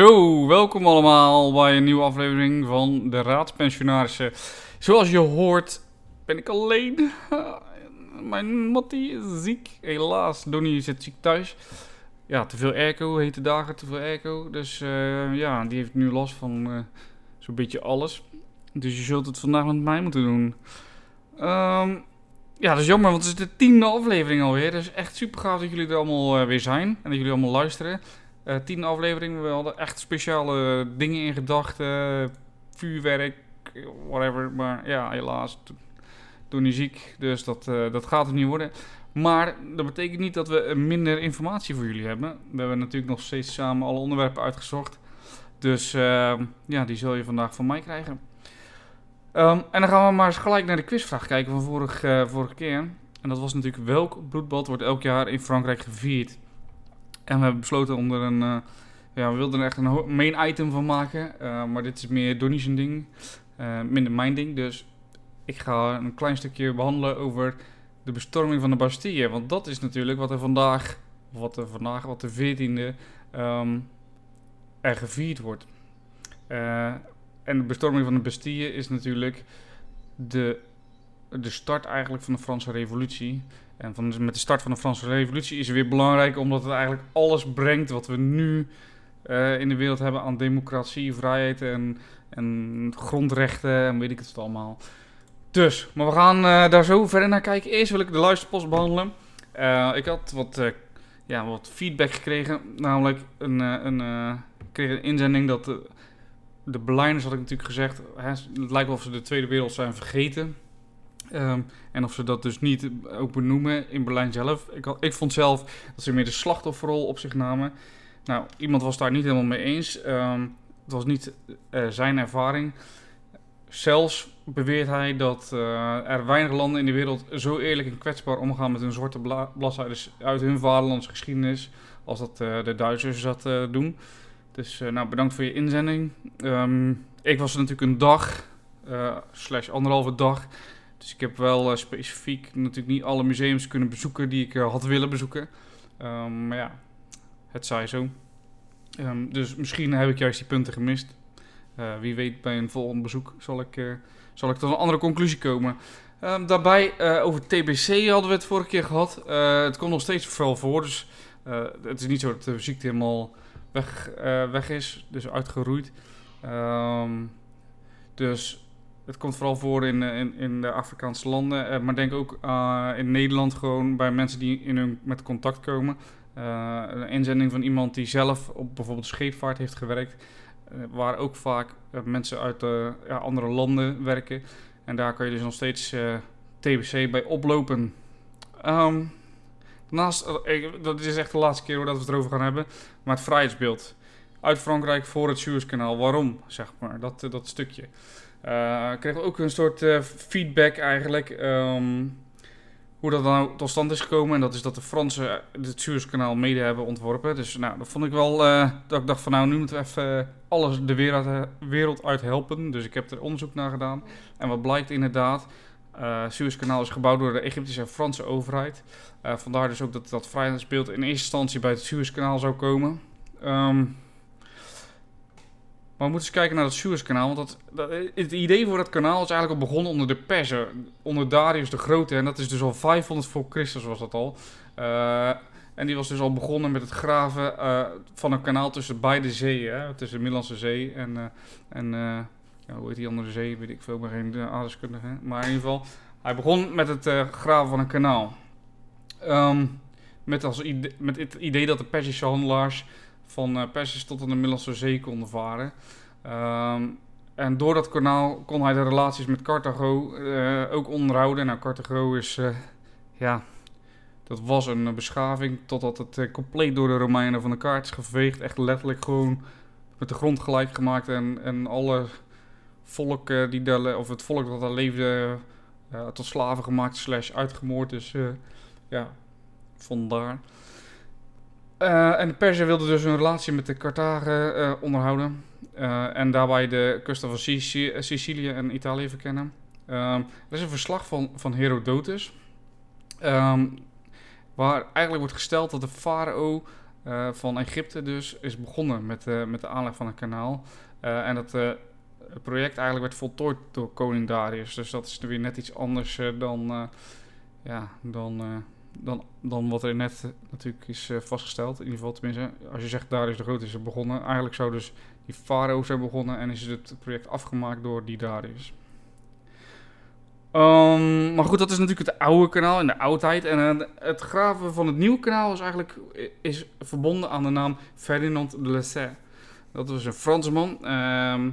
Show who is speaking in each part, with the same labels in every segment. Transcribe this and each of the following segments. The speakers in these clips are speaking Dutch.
Speaker 1: Zo, welkom allemaal bij een nieuwe aflevering van de Raadspensionarissen. Zoals je hoort ben ik alleen. Mijn Mattie is ziek. Helaas, Donnie zit ziek thuis. Ja, te veel airco, hete dagen, te veel airco. Dus eh, ja, die heeft nu last van uh, zo'n beetje alles. Dus je zult het vandaag met mij moeten doen. Um, ja, dat is jammer, want het is de tiende aflevering alweer. Dus echt super gaaf dat jullie er allemaal uh, weer zijn. En dat jullie allemaal luisteren. Uh, tien afleveringen. We hadden echt speciale dingen in gedachten. vuurwerk, whatever. Maar ja, helaas. Toen hij ziek. Dus dat, uh, dat gaat het niet worden. Maar dat betekent niet dat we minder informatie voor jullie hebben. We hebben natuurlijk nog steeds samen alle onderwerpen uitgezocht. Dus uh, ja, die zul je vandaag van mij krijgen. Um, en dan gaan we maar eens gelijk naar de quizvraag kijken van vorig, vorige keer. En dat was natuurlijk welk bloedbad wordt elk jaar in Frankrijk gevierd? En we hebben besloten om er een... Uh, ja, we wilden er echt een main item van maken. Uh, maar dit is meer Donnie's ding. Uh, minder mijn ding. Dus ik ga een klein stukje behandelen over de bestorming van de Bastille. Want dat is natuurlijk wat er vandaag... Wat er vandaag, wat de 14e... Um, er gevierd wordt. en de bestorming van de Bastille is natuurlijk... De, de start eigenlijk van de Franse revolutie. En van, met de start van de Franse Revolutie is het weer belangrijk omdat het eigenlijk alles brengt wat we nu uh, in de wereld hebben aan democratie, vrijheid en, en grondrechten en weet ik het allemaal. Dus, maar we gaan uh, daar zo verder naar kijken. Eerst wil ik de luisterpost behandelen. Uh, ik had wat, ja, wat feedback gekregen, namelijk een, een, ik kreeg een inzending dat de, de Berlijners, had ik natuurlijk gezegd, hè, het lijkt wel of ze de Tweede Wereld zijn vergeten. Um, en of ze dat dus niet ook benoemen in Berlijn zelf. Ik, ik vond zelf dat ze meer de slachtofferrol op zich namen. Nou, iemand was daar niet helemaal mee eens. Um, het was niet uh, zijn ervaring. Zelfs beweert hij dat uh, er weinig landen in de wereld zo eerlijk en kwetsbaar omgaan met hun zwarte bladzijden uit hun vaderlandse geschiedenis. als dat de Duitsers dat doen. Dus nou, bedankt voor je inzending. Um, ik was er natuurlijk een dag, slash anderhalve dag. Dus ik heb wel uh, specifiek natuurlijk niet alle museums kunnen bezoeken die ik uh, had willen bezoeken. Um, maar ja, het zij zo. Um, dus misschien heb ik juist die punten gemist. Uh, wie weet bij een volgend bezoek zal ik, zal ik tot een andere conclusie komen. Um, daarbij over TBC hadden we het vorige keer gehad. het komt nog steeds veel voor. Dus het is niet zo dat de ziekte helemaal weg, weg is. Dus uitgeroeid. dus het komt vooral voor in, in, in de Afrikaanse landen, uh, maar denk ook uh, in Nederland gewoon bij mensen die in hun met contact komen. Een inzending van iemand die zelf op bijvoorbeeld scheepvaart heeft gewerkt, waar ook vaak mensen uit ja, andere landen werken. En daar kan je dus nog steeds TBC bij oplopen. Um, daarnaast, dat is echt de laatste keer dat we het erover gaan hebben, maar het vrijheidsbeeld. Uit Frankrijk voor het Suezkanaal. Waarom, zeg maar, dat, dat stukje. Uh, kreeg ook een soort uh, feedback eigenlijk. Um, hoe dat nou tot stand is gekomen. En dat is dat de Fransen het Suezkanaal mede hebben ontworpen. Dus nou, dat vond ik wel. Uh, dat ik dacht van nou, nu moeten we even alles de wereld, wereld uit helpen. Dus ik heb er onderzoek naar gedaan. En wat blijkt inderdaad. Het Suezkanaal is gebouwd door de Egyptische en Franse overheid. vandaar dus ook dat dat vrijheidsbeeld in eerste instantie bij het Suezkanaal zou komen. Um, maar we moeten eens kijken naar het Suezkanaal. Want dat, het idee voor dat kanaal is eigenlijk al begonnen onder de Persen. Onder Darius de Grote. En dat is dus al 500 voor Christus was dat al. Uh, en die was dus al begonnen met het graven uh, van een kanaal tussen beide zeeën. Tussen de Middellandse Zee en... Uh, en ja, hoe heet die andere zee? Weet ik veel, maar geen aardeskundige. Maar in ieder geval, hij begon met het graven van een kanaal. Um, met, als idee, met het idee dat de Persische handelaars van uh, Persisch tot aan de Middellandse Zee konden varen. Um, en door dat kanaal kon hij de relaties met Carthago uh, ook onderhouden. Nou, Carthago is, uh, ja, dat was een beschaving totdat het compleet door de Romeinen van de kaart is geveegd. Echt letterlijk gewoon met de grond gelijk gemaakt en, en alle volk die daar, of het volk dat daar leefde, tot slaven gemaakt slash uitgemoord. Dus ja, vandaar. Uh, en de Persen wilden dus een relatie met de Carthagen uh, onderhouden. Uh, en daarbij de kusten van Sicilië en Italië verkennen. er is een verslag van, van Herodotus. Um, waar eigenlijk wordt gesteld dat de farao eh, van Egypte dus is begonnen met, eh, met de aanleg van een kanaal. Eh, en dat eh, project eigenlijk werd voltooid door koning Darius. Dus dat is weer net iets anders eh, dan, eh, ja, dan, eh, dan, dan wat er net natuurlijk is eh, vastgesteld. In ieder geval tenminste, als je zegt Darius de Grote is begonnen. Eigenlijk zou dus die farao zijn begonnen en is het project afgemaakt door die Darius. Ehm, maar goed, dat is natuurlijk het oude kanaal in de oudheid. En eh, het graven van het nieuwe kanaal is eigenlijk is verbonden aan de naam Ferdinand de Lesseps. Dat was een Fransman. ehm,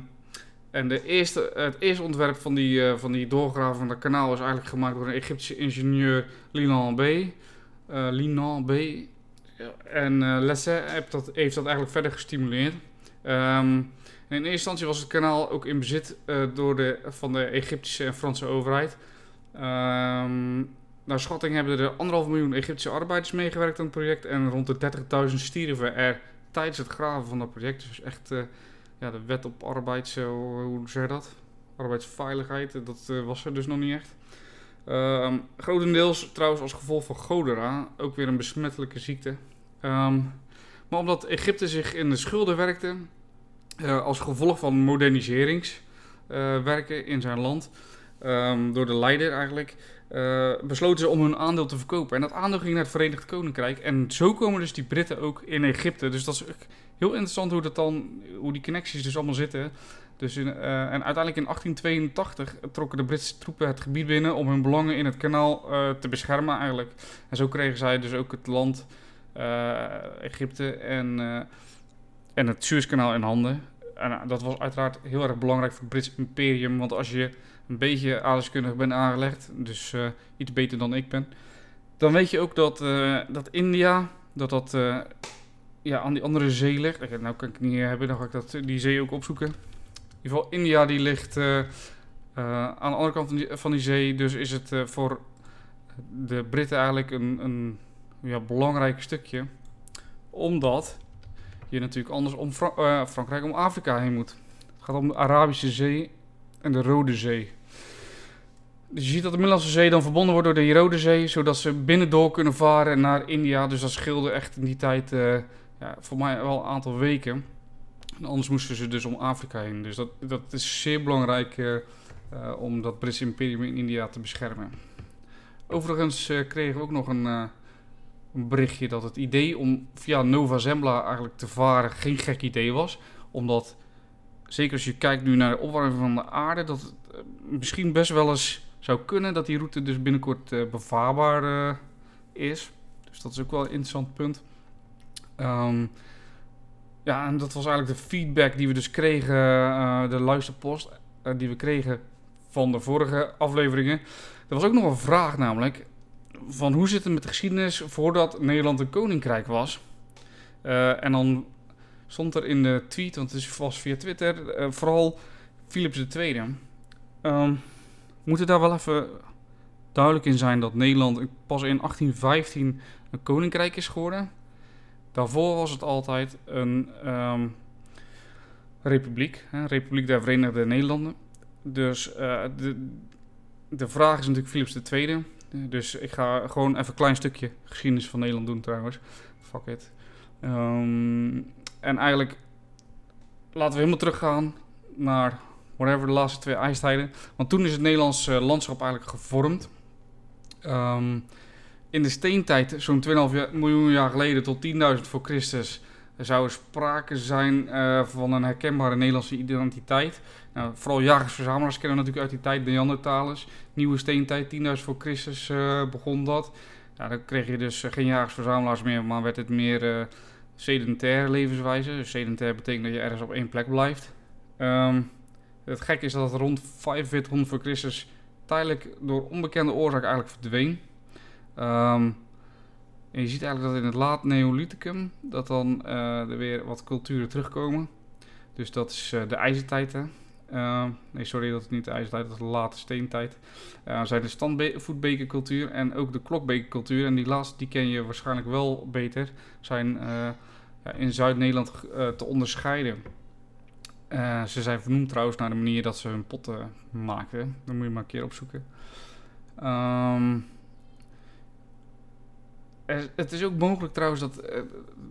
Speaker 1: en de eerste, het eerste ontwerp van die, eh, van die doorgraven van dat kanaal is eigenlijk gemaakt door een Egyptische ingenieur Linan B. Eh Linan B. Ja, En eh Lesseps heeft dat, heeft dat eigenlijk verder gestimuleerd. Ehm, in eerste instantie was het kanaal ook in bezit door de, van de Egyptische en Franse overheid. Ehm, naar schatting hebben er anderhalf miljoen Egyptische arbeiders meegewerkt aan het project. En rond de 30.000 stierven er tijdens het graven van dat project. Dus echt ja, de wet op arbeids... eh, hoe zeg je dat? Arbeidsveiligheid, eh, dat eh, was er dus nog niet echt. Ehm, grotendeels trouwens als gevolg van cholera, ook weer een besmettelijke ziekte. Ehm, maar omdat Egypte zich in de schulden werkte, als gevolg van moderniseringswerken in zijn land, ehm, door de leider eigenlijk, eh, besloten ze om hun aandeel te verkopen. En dat aandeel ging naar het Verenigd Koninkrijk. En zo komen dus die Britten ook in Egypte. Dus dat is heel interessant hoe, dat dan, hoe die connecties dus allemaal zitten. Dus eh, en uiteindelijk in 1882 trokken de Britse troepen het gebied binnen om hun belangen in het kanaal eh, te beschermen eigenlijk. En zo kregen zij dus ook het land Egypte en, en het Suezkanaal in handen. En dat was uiteraard heel erg belangrijk voor het Britse imperium. Want als je een beetje aardeskundig bent aangelegd, dus eh, iets beter dan ik ben, dan weet je ook dat, eh, dat India, dat dat eh, ja, aan die andere zee ligt. Nou kan ik niet hebben, dan ga ik dat, die zee ook opzoeken. In ieder geval, India die ligt aan de andere kant van die, van die zee. Dus is het voor de Britten eigenlijk een, een ja, belangrijk stukje. Omdat je natuurlijk anders om Fra- Frankrijk, om Afrika heen moet. Het gaat om de Arabische Zee en de Rode Zee. Dus je ziet dat de Middellandse Zee dan verbonden wordt door de Rode Zee, zodat ze binnendoor kunnen varen naar India. Dus dat scheelde echt in die tijd, eh, ja, voor mij wel een aantal weken. En anders moesten ze dus om Afrika heen. Dus dat, dat is zeer belangrijk eh, eh, om dat Britse imperium in India te beschermen. Overigens eh, kregen we ook nog een, eh, een berichtje dat het idee om via Nova Zembla eigenlijk te varen geen gek idee was. Omdat, zeker als je kijkt nu naar de opwarming van de aarde, dat het misschien best wel eens zou kunnen dat die route dus binnenkort eh, bevaarbaar eh, is. Dus dat is ook wel een interessant punt. Ehm, ja, en dat was eigenlijk de feedback die we dus kregen, eh, de luisterpost die we kregen van de vorige afleveringen. Er was ook nog een vraag namelijk, van hoe zit het met de geschiedenis voordat Nederland een koninkrijk was? En dan stond er in de tweet, want het vast via Twitter, vooral Philips II. Moet het daar wel even duidelijk in zijn dat Nederland pas in 1815 een koninkrijk is geworden? Daarvoor was het altijd een ehm, republiek, hè, Republiek der Verenigde Nederlanden. Dus eh, de, de vraag is natuurlijk Philips II. Dus ik ga gewoon even een klein stukje geschiedenis van Nederland doen trouwens. Fuck it. Ehm, en eigenlijk laten we helemaal teruggaan naar whatever de laatste twee ijstijden. Want toen is het Nederlandse landschap eigenlijk gevormd. Ehm, in de steentijd, zo'n 2,5 jaar- miljoen jaar geleden tot 10.000 voor Christus, zou er sprake zijn eh, van een herkenbare Nederlandse identiteit. Nou, vooral jagers-verzamelaars kennen we natuurlijk uit die tijd, Neandertalers. Nieuwe steentijd, 10.000 voor Christus eh, begon dat. Dan kreeg je dus eh, geen jagers-verzamelaars meer, maar werd het meer eh sedentaire levenswijze. Dus sedentair betekent dat je ergens op één plek blijft. Ehm, het gekke is dat het rond 4500 voor Christus tijdelijk door onbekende oorzaak eigenlijk verdween. Ehm, en je ziet eigenlijk dat in het laat Neolithicum dat dan eh, er weer wat culturen terugkomen. Dus dat is eh, de ijzertijd. Hè? Ehm, nee, sorry, dat is niet de ijzertijd, dat is de late steentijd. Uh, zijn de standvoetbekercultuur en ook de klokbekercultuur. En die laatste die ken je waarschijnlijk wel beter. Zijn eh, ja, in Zuid-Nederland eh, te onderscheiden. Eh, ze zijn vernoemd trouwens naar de manier dat ze hun potten maakten. Dat moet je maar een keer opzoeken. Ehm, het is ook mogelijk trouwens dat eh,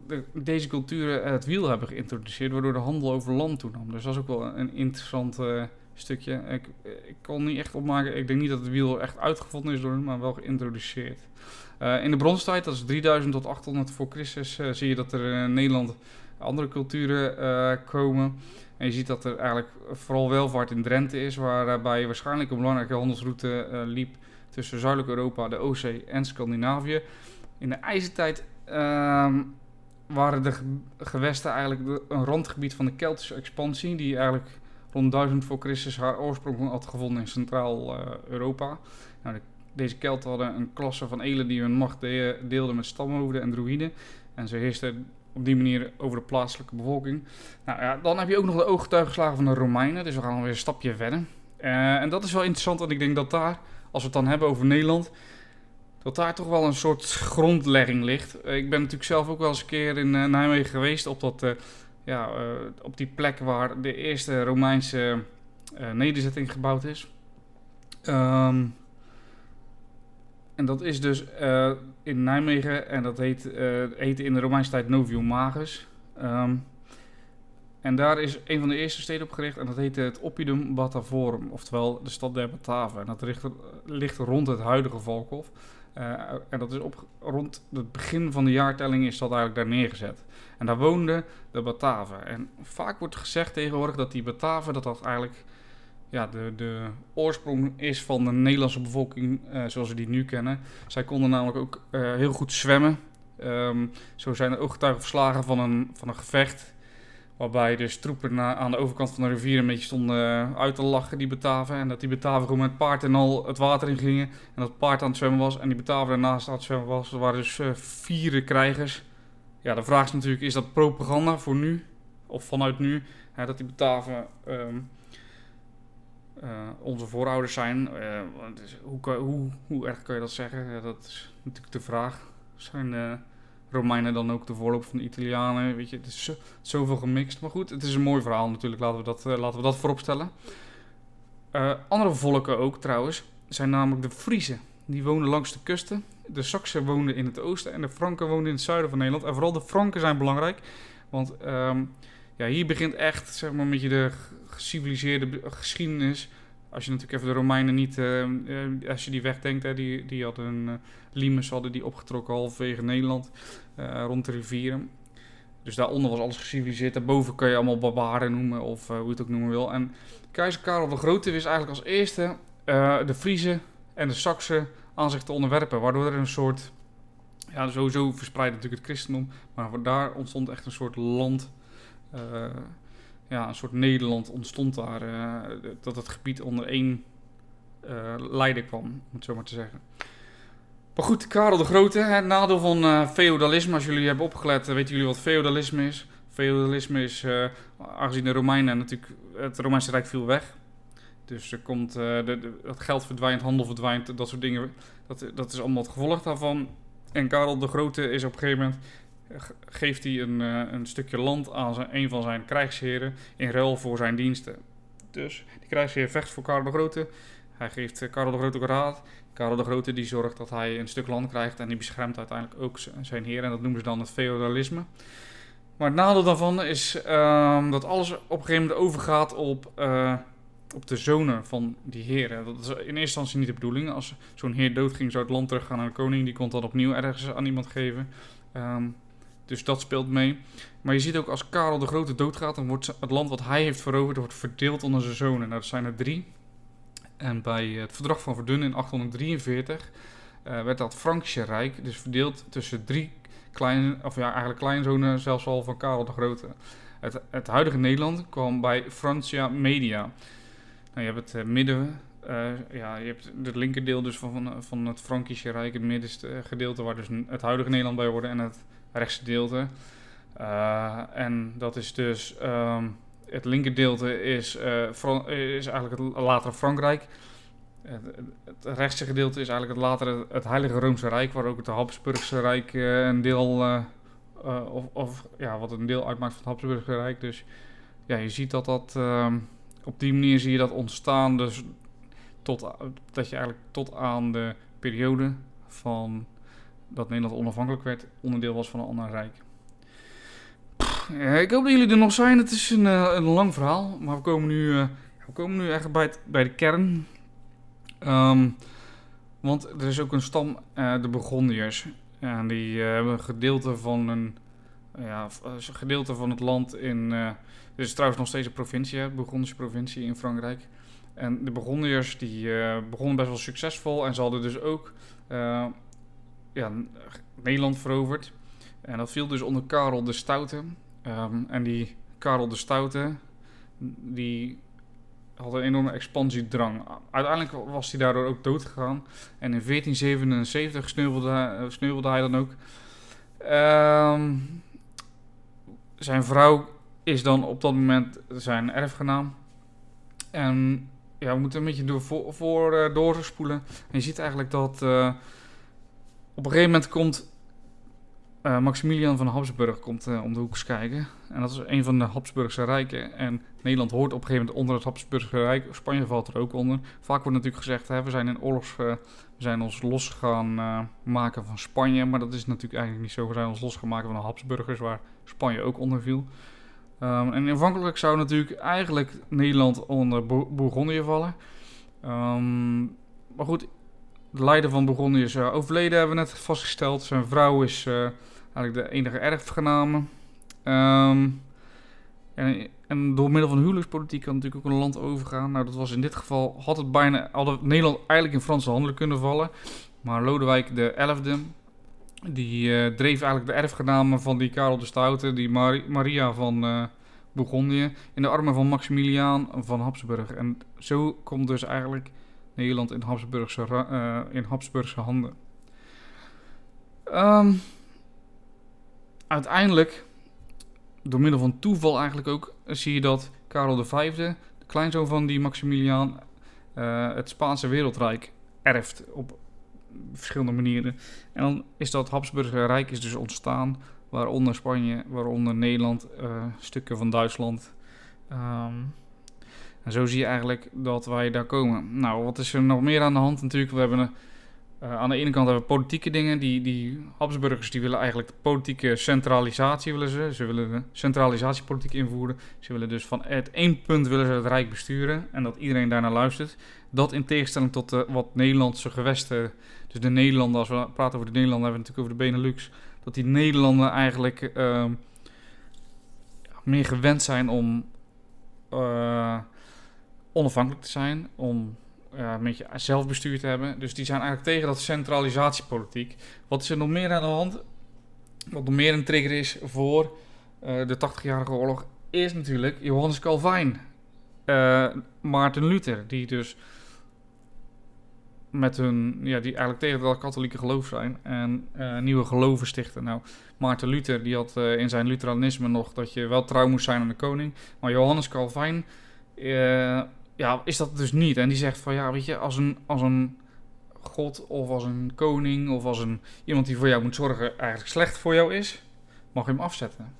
Speaker 1: de, deze culturen het wiel hebben geïntroduceerd, waardoor de handel over land toenam. Dus dat is ook wel een interessant uh, stukje. Ik, ik kon niet echt opmaken, ik denk niet dat het wiel echt uitgevonden is door hem, maar wel geïntroduceerd. In de bronstijd, dat is 3000 tot 800 voor Christus, zie je dat er in Nederland andere culturen komen. En je ziet dat er eigenlijk vooral welvaart in Drenthe is, waarbij waarschijnlijk een belangrijke handelsroute liep tussen zuidelijk Europa, de Oostzee en Scandinavië. In de ijzertijd ehm, waren de gewesten eigenlijk een randgebied van de Keltische expansie, die eigenlijk rond 1000 voor Christus haar oorsprong had gevonden in Centraal-Europa. nou, deze Kelten hadden een klasse van elen die hun macht deelden met stamhoofden en druïden. En ze heersten op die manier over de plaatselijke bevolking. Nou ja, dan heb je ook nog de ooggetuigen geslagen van de Romeinen, dus we gaan weer een stapje verder. Uh, en dat is wel interessant, want ik denk dat daar, als we het dan hebben over Nederland, dat daar toch wel een soort grondlegging ligt. Eh, ik ben natuurlijk zelf ook wel eens een keer in uh, Nijmegen geweest op, dat, ja, op die plek waar de eerste Romeinse nederzetting gebouwd is. Um, en dat is dus in Nijmegen en dat heet, heette in de Romeinse tijd Novium Magus. Um, en daar is een van de eerste steden opgericht en dat heette het Oppidum Batavorum, oftewel de stad der Bataven. En dat ligt, rond het huidige Valkhof. Uh, en dat is op, rond het begin van de jaartelling is dat eigenlijk daar neergezet. En daar woonden de Bataven. En vaak wordt gezegd tegenwoordig dat die Bataven, dat dat eigenlijk ja, de, de oorsprong is van de Nederlandse bevolking uh, zoals we die nu kennen. Zij konden namelijk ook uh, heel goed zwemmen. Um, zo zijn er ooggetuigen verslagen van een, van een gevecht Waarbij dus troepen aan de overkant van de rivier een beetje stonden eh, uit te lachen, die Bataven. En dat die Bataven gewoon met paard en al het water in gingen. En dat paard aan het zwemmen was en die Bataven ernaast aan het zwemmen was. Er waren dus uh, vier krijgers. Ja, de vraag is natuurlijk, is dat propaganda voor nu? Of vanuit nu? Hè, dat die Bataven um, uh, onze voorouders zijn. Dus hoe, hoe, hoe erg kan je dat zeggen? dat is natuurlijk de vraag. Zijn Romeinen dan ook de voorloper van de Italianen. Weet je, het is zo, zoveel gemixt. Maar goed, het is een mooi verhaal natuurlijk. Laten we dat, uh, laten we dat voorop stellen. Uh, andere volken ook trouwens zijn namelijk de Friezen. Die wonen langs de kusten. De Saksen woonden in het oosten en de Franken woonden in het zuiden van Nederland. En vooral de Franken zijn belangrijk. Want um, ja, hier begint echt zeg maar, een beetje de geciviliseerde geschiedenis als je natuurlijk even de Romeinen niet, uh, als je die wegdenkt, hè, die, die hadden uh, Limes hadden die opgetrokken halverwege Nederland, uh, rond de rivieren. Dus daaronder was alles geciviliseerd. Daarboven kan je allemaal barbaren noemen of hoe je het ook noemen wil. En keizer Karel de Grote wist eigenlijk als eerste de Friezen en de Saksen aan zich te onderwerpen. Waardoor er een soort, ja sowieso verspreidde natuurlijk het christendom, maar daar ontstond echt een soort land ja, een soort Nederland ontstond daar. Uh, dat het gebied onder één uh, leider kwam, om het zo maar te zeggen. Maar goed, Karel de Grote, het nadeel van uh, feodalisme. Als jullie hebben opgelet, weten jullie wat feodalisme is. Feodalisme is, aangezien de Romeinen natuurlijk, het Romeinse Rijk viel weg. Dus er komt, de, de, het geld verdwijnt, handel verdwijnt, dat soort dingen. Dat, dat is allemaal het gevolg daarvan. En Karel de Grote is op een gegeven moment geeft hij een, uh, een stukje land aan zijn, een van zijn krijgsheren in ruil voor zijn diensten. Dus die krijgsheer vecht voor Karel de Grote. Hij geeft uh, Karel de Grote raad. Karel de Grote die zorgt dat hij een stuk land krijgt en die beschermt uiteindelijk ook zijn heer. En dat noemen ze dan het feudalisme. Maar het nadeel daarvan is uh, dat alles op een gegeven moment overgaat op, uh, op de zonen van die heren. Dat is in eerste instantie niet de bedoeling. Als zo'n heer doodging, zou het land teruggaan naar de koning. Die kon dat opnieuw ergens aan iemand geven. Um, dus dat speelt mee. Maar je ziet ook als Karel de Grote doodgaat, dan wordt het land wat hij heeft veroverd, wordt verdeeld onder zijn zonen. Nou, dat zijn er drie. En bij het verdrag van Verdun in 843 uh, werd dat Frankische Rijk dus verdeeld tussen drie kleine, of ja, eigenlijk kleinzonen zelfs al van Karel de Grote. Het, het huidige Nederland kwam bij Francia Media. Nou, je hebt het uh, midden, uh, ja, je hebt het linkerdeel dus van, van, van het Frankische Rijk, het middenste gedeelte waar dus het huidige Nederland bij hoorde en het rechtsgedeelte. Uh, en dat is dus um, het linkerdeelte is, uh, is eigenlijk het latere Frankrijk. Het, het, rechtse gedeelte is eigenlijk het latere het Heilige Roomse Rijk, waar ook het Habsburgse Rijk uh, een deel, of, of, ja, wat een deel uitmaakt van het Habsburgse Rijk. Dus ja, je ziet dat dat ehm, op die manier zie je dat ontstaan, dus tot, dat je eigenlijk tot aan de periode van dat Nederland onafhankelijk werd, onderdeel was van een ander rijk. ik hoop dat jullie er nog zijn. Het is een, een lang verhaal, maar we komen nu, we komen nu echt bij, bij de kern. Ehm, want er is ook een stam, de Burgondiërs. En die hebben een gedeelte van een ja, gedeelte van het land in. Uh, dit is trouwens nog steeds een provincie, de Burgondische provincie in Frankrijk. En de Burgondiërs die uh, begonnen best wel succesvol en ze hadden dus ook uh, Nederland veroverd. En dat viel dus onder Karel de Stoute. Um, en die Karel de Stoute, die had een enorme expansiedrang. Uiteindelijk was hij daardoor ook dood gegaan. En in 1477 sneuvelde, sneuvelde hij dan ook. Um, zijn vrouw is dan op dat moment zijn erfgenaam. En ja, we moeten een beetje door, voor, voor doorspoelen. En je ziet eigenlijk dat uh, op een gegeven moment komt uh, Maximilian van Habsburg komt, om de hoek kijken. En dat is een van de Habsburgse rijken. En Nederland hoort op een gegeven moment onder het Habsburgse Rijk. Spanje valt er ook onder. Vaak wordt natuurlijk gezegd, hè, we zijn in oorlogs... we zijn ons los gaan maken van Spanje. Maar dat is natuurlijk eigenlijk niet zo. We zijn ons los gaan maken van de Habsburgers, waar Spanje ook onder viel. Um, en aanvankelijk zou natuurlijk eigenlijk Nederland onder Bourgondië vallen. Um, maar goed, de leider van Bourgondië is uh, overleden, hebben we net vastgesteld. Zijn vrouw is uh, eigenlijk de enige erfgename. Um, en, en, door middel van huwelijkspolitiek kan natuurlijk ook een land overgaan. Nou, dat was in dit geval, had het bijna, had Nederland eigenlijk in Franse handen kunnen vallen. Maar Lodewijk de 11e, die uh, dreef eigenlijk de erfgenamen van die Karel de Stoute, die Maria van uh, Bourgondië, in de armen van Maximiliaan van Habsburg. En zo komt dus eigenlijk Nederland in Habsburgse, uh, in Habsburgse handen. Um, uiteindelijk, door middel van toeval eigenlijk ook, zie je dat Karel V, de kleinzoon van die Maximiliaan, het Spaanse wereldrijk erft op verschillende manieren. En dan is dat Habsburger Rijk is dus ontstaan, waaronder Spanje, waaronder Nederland, uh, stukken van Duitsland. Um, en zo zie je eigenlijk dat wij daar komen. Nou, wat is er nog meer aan de hand natuurlijk? We hebben uh, aan de ene kant hebben we politieke dingen. Die, die Habsburgers die willen eigenlijk de politieke centralisatie willen ze. Ze willen centralisatiepolitiek invoeren. Ze willen dus van het één punt willen ze het Rijk besturen. En dat iedereen daarnaar luistert. Dat in tegenstelling tot wat Nederlandse gewesten dus de Nederlanden, als we praten over de Nederlanden, hebben we natuurlijk over de Benelux. Dat die Nederlanden eigenlijk uh, meer gewend zijn om uh, onafhankelijk te zijn. Om een beetje zelfbestuur te hebben. Dus die zijn eigenlijk tegen dat centralisatiepolitiek. Wat is er nog meer aan de hand? Wat nog meer een trigger is voor uh, de 80-jarige oorlog, is natuurlijk Johannes Calvijn. Uh, Maarten Luther, die dus met hun, ja, die eigenlijk tegen dat katholieke geloof zijn en nieuwe geloven stichten. Nou, Maarten Luther, die had in zijn Lutheranisme nog dat je wel trouw moest zijn aan de koning. Maar Johannes Calvijn, ja, is dat dus niet. En die zegt van, ja, weet je, als een, als een god of als een koning of als een, iemand die voor jou moet zorgen eigenlijk slecht voor jou is, mag je hem afzetten.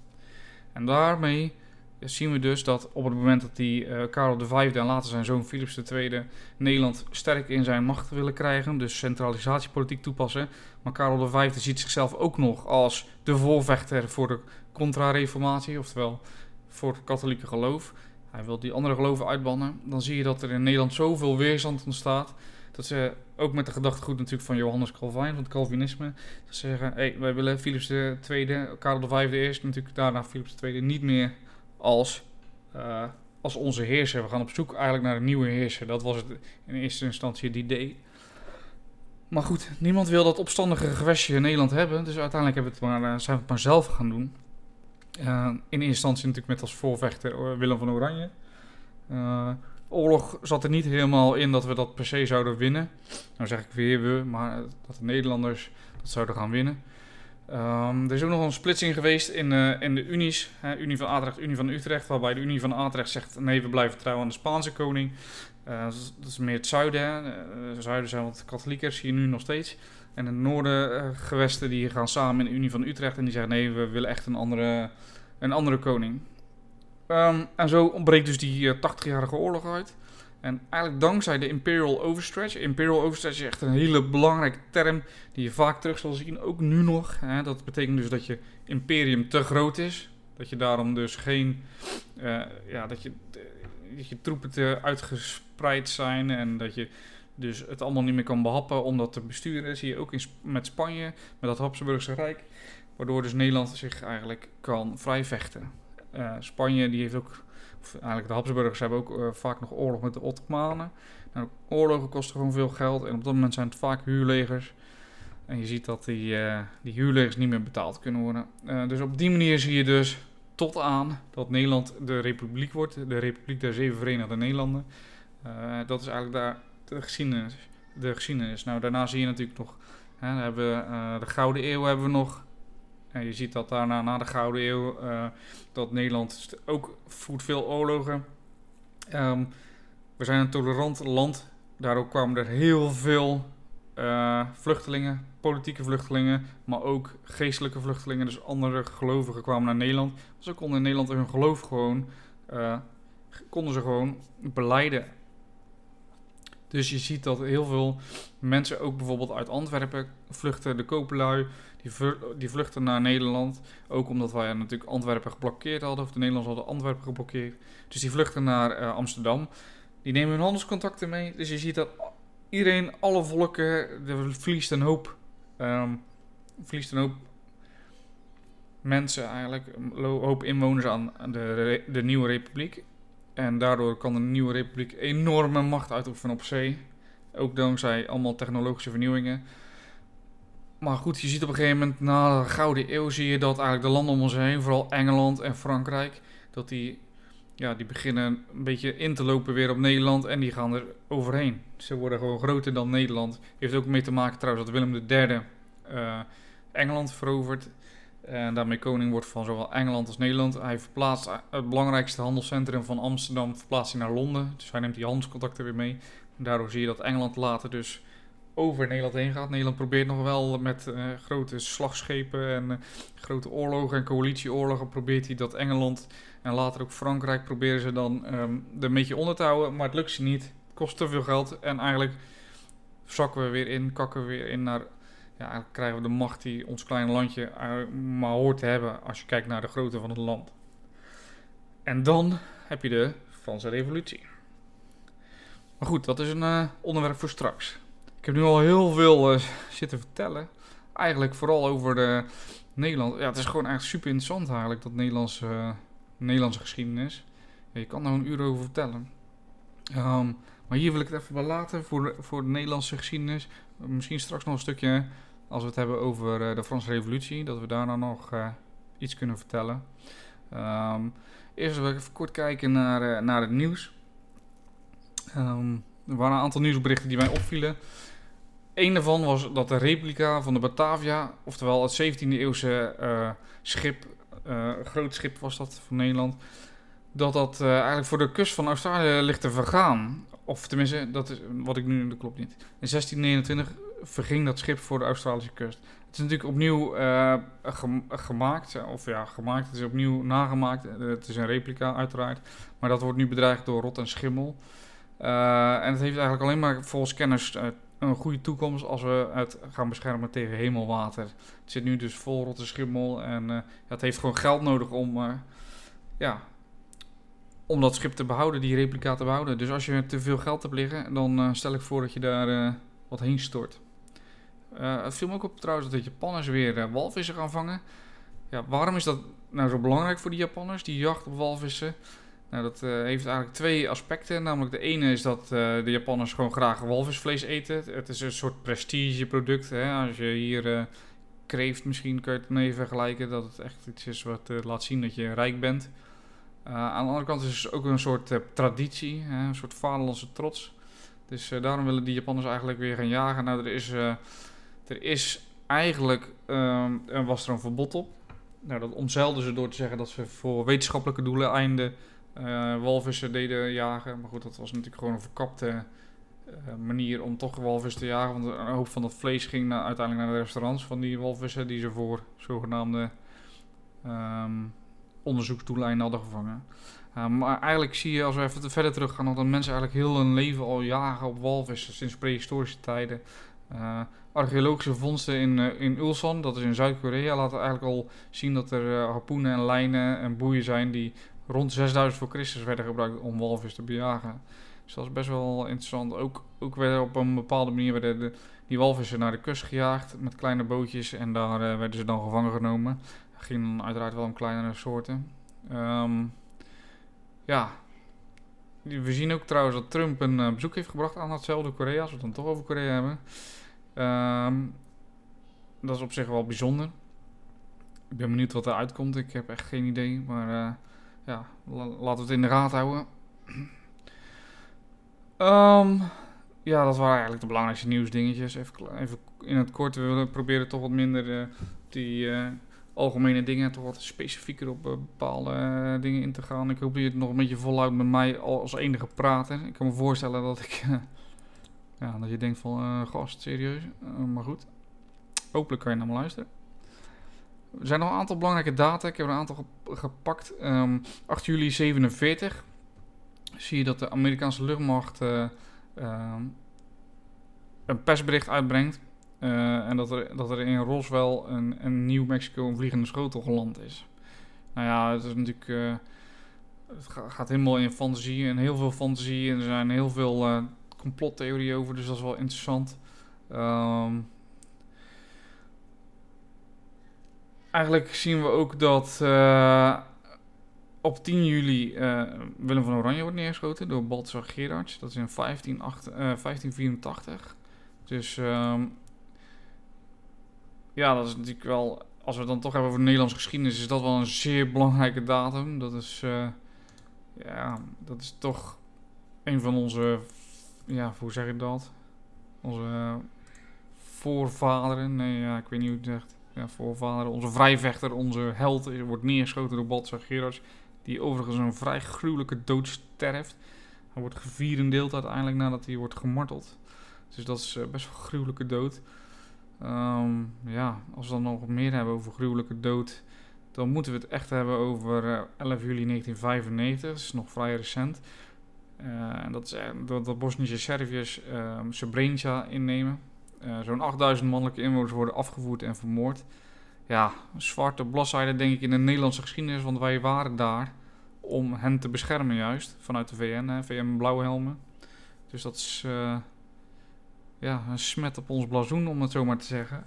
Speaker 1: En daarmee zien we dus dat op het moment dat die uh, Karel V en later zijn zoon Philips II Nederland sterk in zijn macht willen krijgen, dus centralisatiepolitiek toepassen. Maar Karel V ziet zichzelf ook nog als de voorvechter voor de contra-reformatie, oftewel voor het katholieke geloof. Hij wil die andere geloven uitbannen. Dan zie je dat er in Nederland zoveel weerstand ontstaat. Dat ze ook met de gedachtegoed natuurlijk van Johannes Calvijn, van het Calvinisme. Dat ze zeggen, hey, wij willen Philips II, Karel V eerst, natuurlijk daarna Philips II niet meer als, uh, als onze heerser. We gaan op zoek eigenlijk naar een nieuwe heerser. Dat was het in eerste instantie het idee. Maar goed, niemand wil dat opstandige gewestje in Nederland hebben. Dus uiteindelijk hebben het maar, uh, zijn we het maar zelf gaan doen. Uh, in eerste instantie natuurlijk met als voorvechter Willem van Oranje. oorlog zat er niet helemaal in dat we dat per se zouden winnen. Nou zeg ik weer we, maar dat de Nederlanders dat zouden gaan winnen. Um, er is ook nog een splitsing geweest in, uh, in de unies. Hè, Unie van Atrecht, Unie van Utrecht. Waarbij de Unie van Atrecht zegt: nee, we blijven trouwen aan de Spaanse koning. Uh, dat is meer het zuiden. Het zuiden zijn wat katholiekers, hier nu nog steeds. En de noorden gewesten die gaan samen in de Unie van Utrecht. En die zeggen: nee, we willen echt een andere, een andere koning. Um, en zo ontbreekt dus die 80-jarige oorlog uit. En eigenlijk dankzij de Imperial Overstretch. Imperial Overstretch is echt een hele belangrijke term die je vaak terug zal zien, ook nu nog. Hè. Dat betekent dus dat je imperium te groot is. Dat je daarom dus geen, ja, dat je, dat je troepen te uitgespreid zijn en dat je dus het allemaal niet meer kan behappen om dat te besturen. Zie je ook in, met Spanje, met dat Habsburgse Rijk. Waardoor dus Nederland zich eigenlijk kan vrijvechten. Uh, Spanje die heeft ook, of eigenlijk de Habsburgers hebben ook uh, vaak nog oorlog met de Ottomanen. Nou, oorlogen kosten gewoon veel geld en op dat moment zijn het vaak huurlegers. En je ziet dat die, uh, die huurlegers niet meer betaald kunnen worden. dus op die manier zie je dus tot aan dat Nederland de republiek wordt. De Republiek der Zeven Verenigde Nederlanden. dat is eigenlijk daar de geschiedenis. De geschiedenis. Nou, daarna zie je natuurlijk nog... Hè, hebben we, de Gouden Eeuw hebben we nog en je ziet dat daarna, na de Gouden Eeuw, uh, dat Nederland ook voert veel oorlogen. Um, we zijn een tolerant land. Daardoor kwamen er heel veel vluchtelingen, politieke vluchtelingen, maar ook geestelijke vluchtelingen. Dus andere gelovigen kwamen naar Nederland. Ze konden in Nederland hun geloof gewoon, uh, konden ze gewoon beleiden. Dus je ziet dat heel veel mensen ook bijvoorbeeld uit Antwerpen vluchten, de koopelui, die, vluchten naar Nederland. Ook omdat wij natuurlijk Antwerpen geblokkeerd hadden, of de Nederlanders hadden Antwerpen geblokkeerd. Dus die vluchten naar uh, Amsterdam. Die nemen hun handelscontacten mee. Dus je ziet dat iedereen, alle volken, er verliest een hoop, um, verliest een hoop mensen eigenlijk, een hoop inwoners aan de, de nieuwe republiek. En daardoor kan de nieuwe republiek enorme macht uitoefenen op zee. Ook dankzij allemaal technologische vernieuwingen. Maar goed, je ziet op een gegeven moment na de Gouden Eeuw zie je dat eigenlijk de landen om ons heen, vooral Engeland en Frankrijk, dat die, ja, die beginnen een beetje in te lopen weer op Nederland en die gaan er overheen. Ze worden gewoon groter dan Nederland. Heeft ook mee te maken trouwens dat Willem III uh, Engeland verovert. En daarmee koning wordt van zowel Engeland als Nederland. Hij verplaatst het belangrijkste handelscentrum van Amsterdam verplaatst hij naar Londen. Dus hij neemt die handelscontacten weer mee. Daardoor zie je dat Engeland later dus over Nederland heen gaat. Nederland probeert nog wel met uh, grote slagschepen en uh, grote oorlogen en coalitieoorlogen probeert hij dat Engeland en later ook Frankrijk proberen ze dan um, er een beetje onder te houden. Maar het lukt ze niet. Het kost te veel geld en eigenlijk zakken we weer in, kakken we weer in naar... Ja, krijgen we de macht die ons kleine landje maar hoort te hebben als je kijkt naar de grootte van het land. En dan heb je de Franse revolutie. Maar goed, dat is een uh, onderwerp voor straks. Ik heb nu al heel veel uh, zitten vertellen. Eigenlijk vooral over de Nederland. Ja, het is gewoon echt super interessant eigenlijk, dat Nederlandse, Nederlandse geschiedenis. Ja, je kan er een uur over vertellen. Um, maar hier wil ik het even bij laten voor de, voor de Nederlandse geschiedenis. Misschien straks nog een stukje als we het hebben over uh, de Franse Revolutie. Dat we daarna nog iets kunnen vertellen. Um, eerst wil ik even kort kijken naar, naar het nieuws. Um, er waren een aantal nieuwsberichten die mij opvielen. Een daarvan was dat de replica van de Batavia, oftewel het 17e eeuwse schip, groot schip was dat van Nederland, dat dat uh, eigenlijk voor de kust van Australië ligt te vergaan. Of tenminste, dat is wat ik nu, dat klopt niet. In 1629 verging dat schip voor de Australische kust. Het is natuurlijk opnieuw gem gemaakt, of ja, gemaakt, het is opnieuw nagemaakt. Het is een replica uiteraard, maar dat wordt nu bedreigd door rot en schimmel. en het heeft eigenlijk alleen maar volgens kennis een goede toekomst als we het gaan beschermen tegen hemelwater. Het zit nu dus vol rotte schimmel en uh, het heeft gewoon geld nodig om, uh, ja, om dat schip te behouden, die replica te behouden. Dus als je te veel geld hebt liggen, dan uh, stel ik voor dat je daar wat heen stort. het viel me ook op trouwens dat de Japanners weer walvissen gaan vangen. Ja, waarom is dat nou zo belangrijk voor die Japanners, die jacht op walvissen? Nou, dat uh, heeft eigenlijk twee aspecten. Namelijk de ene is dat uh, de Japanners gewoon graag walvisvlees eten. Het is een soort prestigeproduct. Hè? Als je hier uh, kreeft, misschien kun je het mee vergelijken. Dat het echt iets is wat laat zien dat je rijk bent. aan de andere kant is het ook een soort traditie. Hè? Een soort vaderlandse trots. Dus daarom willen die Japanners eigenlijk weer gaan jagen. Nou, er is, er is eigenlijk was er een verbod op. Nou, dat omzeilden ze door te zeggen dat ze voor wetenschappelijke doelen einde uh, walvissen deden jagen. Maar goed, dat was natuurlijk gewoon een verkapte uh, manier om toch walvissen te jagen. Want een hoop van dat vlees ging uiteindelijk naar de restaurants van die walvissen die ze voor zogenaamde um, hadden gevangen. Uh, maar eigenlijk zie je, als we even verder terug gaan, dat mensen eigenlijk heel hun leven al jagen op walvissen sinds prehistorische tijden. Archeologische vondsten in, in Ulsan, dat is in Zuid-Korea, laten eigenlijk al zien dat er harpoenen en lijnen en boeien zijn die rond 6000 voor Christus werden gebruikt om walvis te bejagen. Dus dat is best wel interessant. Ook, ook werden op een bepaalde manier werden de, die walvissen naar de kust gejaagd met kleine bootjes en daar werden ze dan gevangen genomen. Er gingen uiteraard wel om kleinere soorten. Um, ja, we zien ook trouwens dat Trump een uh, bezoek heeft gebracht aan datzelfde Korea, als we het dan toch over Korea hebben. Um, dat is op zich wel bijzonder. Ik ben benieuwd wat er uitkomt. Ik heb echt geen idee. Maar uh, ja, laten we het in de raad houden. um, ja, dat waren eigenlijk de belangrijkste nieuwsdingetjes. Even, even in het kort. We willen proberen toch wat minder uh, die algemene dingen, toch wat specifieker op bepaalde uh, dingen in te gaan. Ik hoop dat je het nog een beetje volhoudt met mij als enige prater. Ik kan me voorstellen dat ik, ja, dat je denkt van, gast, serieus. maar goed, hopelijk kan je naar me luisteren. Er zijn nog een aantal belangrijke data. Ik heb er een aantal gepakt. Um, ehm, 8 juli 47 zie je dat de Amerikaanse luchtmacht um, een persbericht uitbrengt uh, en dat er, dat er in Roswell een, een New Mexico een vliegende schotel geland is. Nou ja, het is natuurlijk. Uh, het gaat helemaal in fantasie en heel veel fantasie. En er zijn heel veel complottheorieën over, dus dat is wel interessant. Um, eigenlijk zien we ook dat op 10 juli Willem van Oranje wordt neergeschoten door Balthasar Gerards. Dat is in 15, 8, 1584. Dus. Um, ja, dat is natuurlijk wel, als we het dan toch hebben over de Nederlandse geschiedenis, is dat wel een zeer belangrijke datum. Dat is, ja, dat is toch een van onze, ja, hoe zeg je dat? Onze voorvaderen, nee, ja, ik weet niet hoe je het zegt. Ja, voorvaderen, onze vrijvechter, onze held, wordt neergeschoten door Baltzar Gerards. Die overigens een vrij gruwelijke dood sterft. Hij wordt gevierendeeld uiteindelijk nadat hij wordt gemarteld. Dus dat is uh, best wel gruwelijke dood. Um, ja, als we dan nog meer hebben over gruwelijke dood, dan moeten we het echt hebben over uh, 11 juli 1995. Dat is nog vrij recent. Uh, dat is uh, dat de Bosnische Serviërs Srebrenica innemen. Zo'n 8000 mannelijke inwoners worden afgevoerd en vermoord. Ja, een zwarte bladzijde denk ik in de Nederlandse geschiedenis, want wij waren daar om hen te beschermen juist. Vanuit de VN, hè, VN Blauwhelmen. Dus dat is ja, een smet op ons blazoen, om het zo maar te zeggen.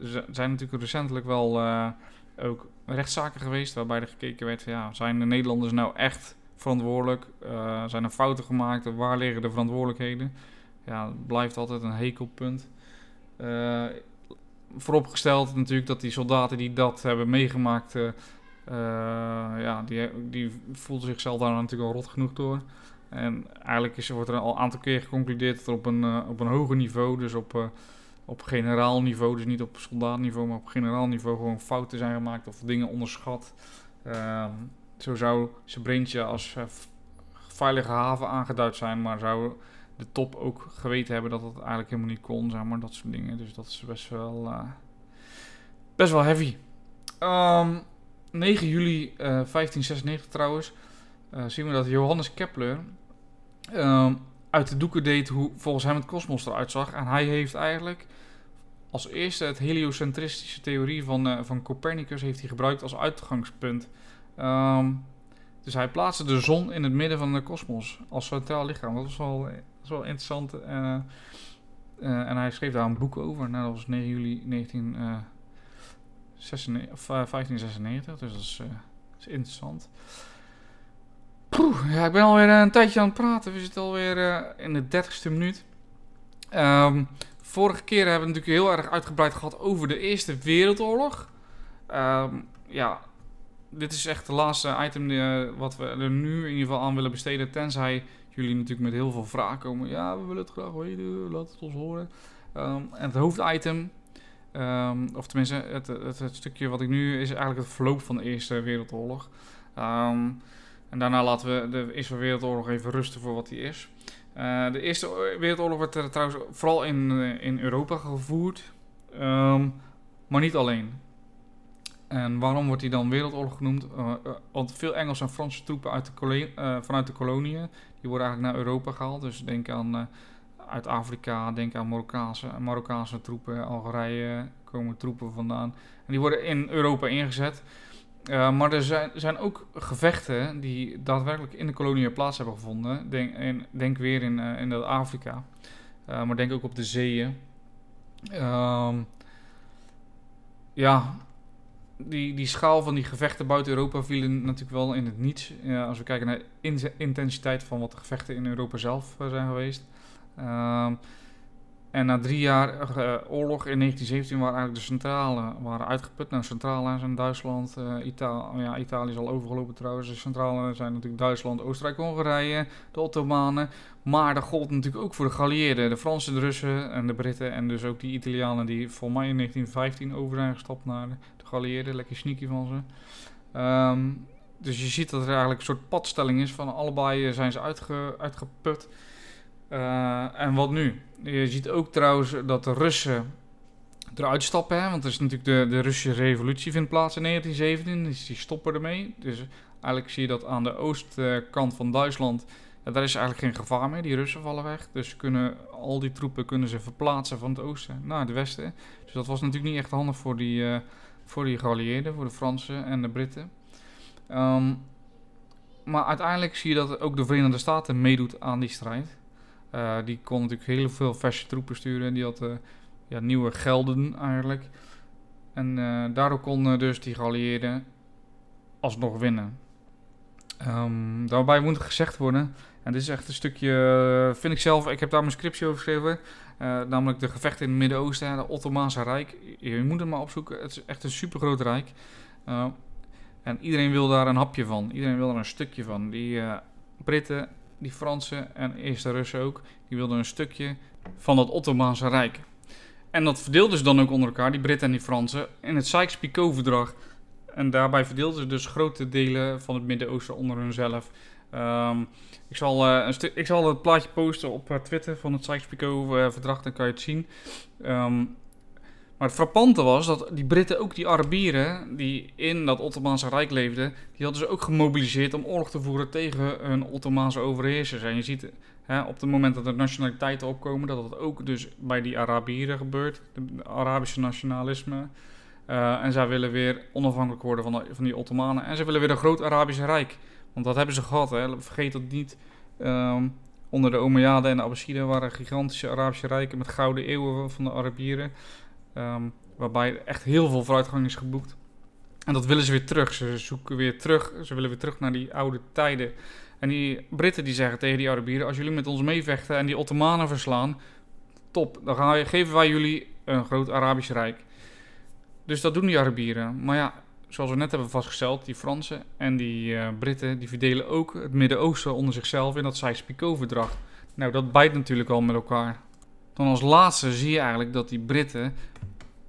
Speaker 1: Er zijn natuurlijk recentelijk wel uh, ook rechtszaken geweest waarbij er gekeken werd ja, zijn de Nederlanders nou echt verantwoordelijk? Zijn er fouten gemaakt? Waar liggen de verantwoordelijkheden? Ja, blijft altijd een hekelpunt. Uh, vooropgesteld natuurlijk dat die soldaten die dat hebben meegemaakt, ja, die, die voelden zichzelf daar natuurlijk al rot genoeg door. En eigenlijk is, wordt er al een aantal keer geconcludeerd dat er op een, op een hoger niveau, dus op, op generaal niveau, dus niet op soldaatniveau, maar op generaal niveau gewoon fouten zijn gemaakt of dingen onderschat. Uh, zo zou Srebrenica als veilige haven aangeduid zijn, maar zou de top ook geweten hebben dat het eigenlijk helemaal niet kon, zeg maar, dat soort dingen. Dus dat is best wel, best wel heavy. Um, ehm, 9 juli 1596 trouwens, zien we dat Johannes Kepler um, uit de doeken deed hoe volgens hem het kosmos eruit zag. En hij heeft eigenlijk als eerste het heliocentristische theorie van, van Copernicus heeft hij gebruikt als uitgangspunt. Um, dus hij plaatste de zon in het midden van de kosmos als centraal lichaam. Dat was wel, wel interessant. Uh, uh, en hij schreef daar een boek over. Nou, dat was 9 juli 1996, of, 1596. Dus dat is, is interessant. Poeh, ja, ik ben alweer een tijdje aan het praten. We zitten alweer uh, in de dertigste minuut. Um, vorige keer hebben we natuurlijk heel erg uitgebreid gehad over de Eerste Wereldoorlog. Um, ja, dit is echt de laatste item wat we er nu in ieder geval aan willen besteden. Tenzij jullie natuurlijk met heel veel vragen komen. Ja, we willen het graag weten, laat het ons horen. Um, en het hoofditem, of tenminste het, het, het, stukje wat ik nu is eigenlijk het verloop van de Eerste Wereldoorlog. Um, en daarna laten we de Eerste Wereldoorlog even rusten voor wat die is. Uh, de Eerste Wereldoorlog werd er trouwens vooral in, uh, in Europa gevoerd, maar niet alleen. En waarom wordt hij dan Wereldoorlog genoemd? Uh, uh, want veel Engelse en Franse troepen uit de uh, vanuit de koloniën, die worden eigenlijk naar Europa gehaald. Dus denk aan uit Afrika, denk aan Marokkaanse, Marokkaanse troepen, Algerije komen troepen vandaan. En die worden in Europa ingezet. maar er zijn, zijn ook gevechten die daadwerkelijk in de koloniën plaats hebben gevonden. Denk, in, denk weer in, in Afrika. maar denk ook op de zeeën. Um, ja, die, die schaal van die gevechten buiten Europa vielen natuurlijk wel in het niets. Als we kijken naar de intensiteit van wat de gevechten in Europa zelf uh, zijn geweest. Um, en na drie jaar uh, oorlog in 1917 waren eigenlijk de centrale waren uitgeput. Nou, centrale zijn Duitsland, uh, Ita ja, Italië is al overgelopen trouwens. De centrale zijn natuurlijk Duitsland, Oostenrijk, Hongarije, de Ottomanen. Maar dat gold natuurlijk ook voor de geallieerden. De Fransen, de Russen en de Britten. En dus ook die Italianen die volgens mij in 1915 over zijn gestapt naar de geallieerden. Lekker sneaky van ze. Um, dus je ziet dat er eigenlijk een soort padstelling is van allebei eh, zijn ze uitge uitgeput. En wat nu? Je ziet ook trouwens dat de Russen eruit stappen. Hè? Want er is natuurlijk de, de Russische revolutie vindt plaats in 1917. Dus die stoppen ermee. Dus eigenlijk zie je dat aan de oostkant van Duitsland... Daar is eigenlijk geen gevaar meer. Die Russen vallen weg. Dus kunnen, al die troepen kunnen ze verplaatsen van het oosten naar het westen. Dus dat was natuurlijk niet echt handig voor die, uh, voor die geallieerden. Voor de Fransen en de Britten. Um, maar uiteindelijk zie je dat ook de Verenigde Staten meedoet aan die strijd. Uh, die kon natuurlijk heel veel verse troepen sturen. Die had uh, ja, nieuwe gelden eigenlijk. En uh, daardoor konden dus die geallieerden alsnog winnen. Um, daarbij moet gezegd worden, en dit is echt een stukje, vind ik zelf, ik heb daar mijn scriptie over geschreven. namelijk de gevechten in het Midden-Oosten, het Ottomaanse Rijk. Je moet het maar opzoeken, het is echt een super groot rijk. en iedereen wil daar een hapje van, iedereen wil er een stukje van. Die Britten die Fransen en eerst de Russen ook, die wilden een stukje van dat Ottomaanse Rijk. En dat verdeelden ze dan ook onder elkaar, die Britten en die Fransen, in het Sykes-Picot-verdrag. En daarbij verdeelden ze dus grote delen van het Midden-Oosten onder hunzelf. Um, ik, zal, uh, een ik zal het plaatje posten op uh, Twitter van het Sykes-Picot-verdrag, dan kan je het zien. Um, maar het frappante was dat die Britten, ook die Arabieren die in dat Ottomaanse Rijk leefden, die hadden ze ook gemobiliseerd om oorlog te voeren tegen hun Ottomaanse overheersers. En je ziet hè, op het moment dat er nationaliteiten opkomen, dat dat ook dus bij die Arabieren gebeurt, de Arabische nationalisme. Uh, en zij willen weer onafhankelijk worden van, de, die Ottomanen. En ze willen weer een groot Arabisch Rijk. Want dat hebben ze gehad. Hè. Vergeet dat niet. Um, onder de Umayyaden en de Abbasiden waren gigantische Arabische rijken met gouden eeuwen van de Arabieren. Um, waarbij echt heel veel vooruitgang is geboekt. En dat willen ze weer terug. Ze zoeken weer terug. Ze willen weer terug naar die oude tijden. En die Britten die zeggen tegen die Arabieren: als jullie met ons meevechten en die Ottomanen verslaan, top. Dan geven wij jullie een groot Arabisch Rijk. Dus dat doen die Arabieren. Maar ja, zoals we net hebben vastgesteld, die Fransen en die uh, Britten die verdelen ook het Midden-Oosten onder zichzelf in dat Sykes-Picot-verdrag. Nou, dat bijt natuurlijk al met elkaar. Dan als laatste zie je eigenlijk dat die Britten,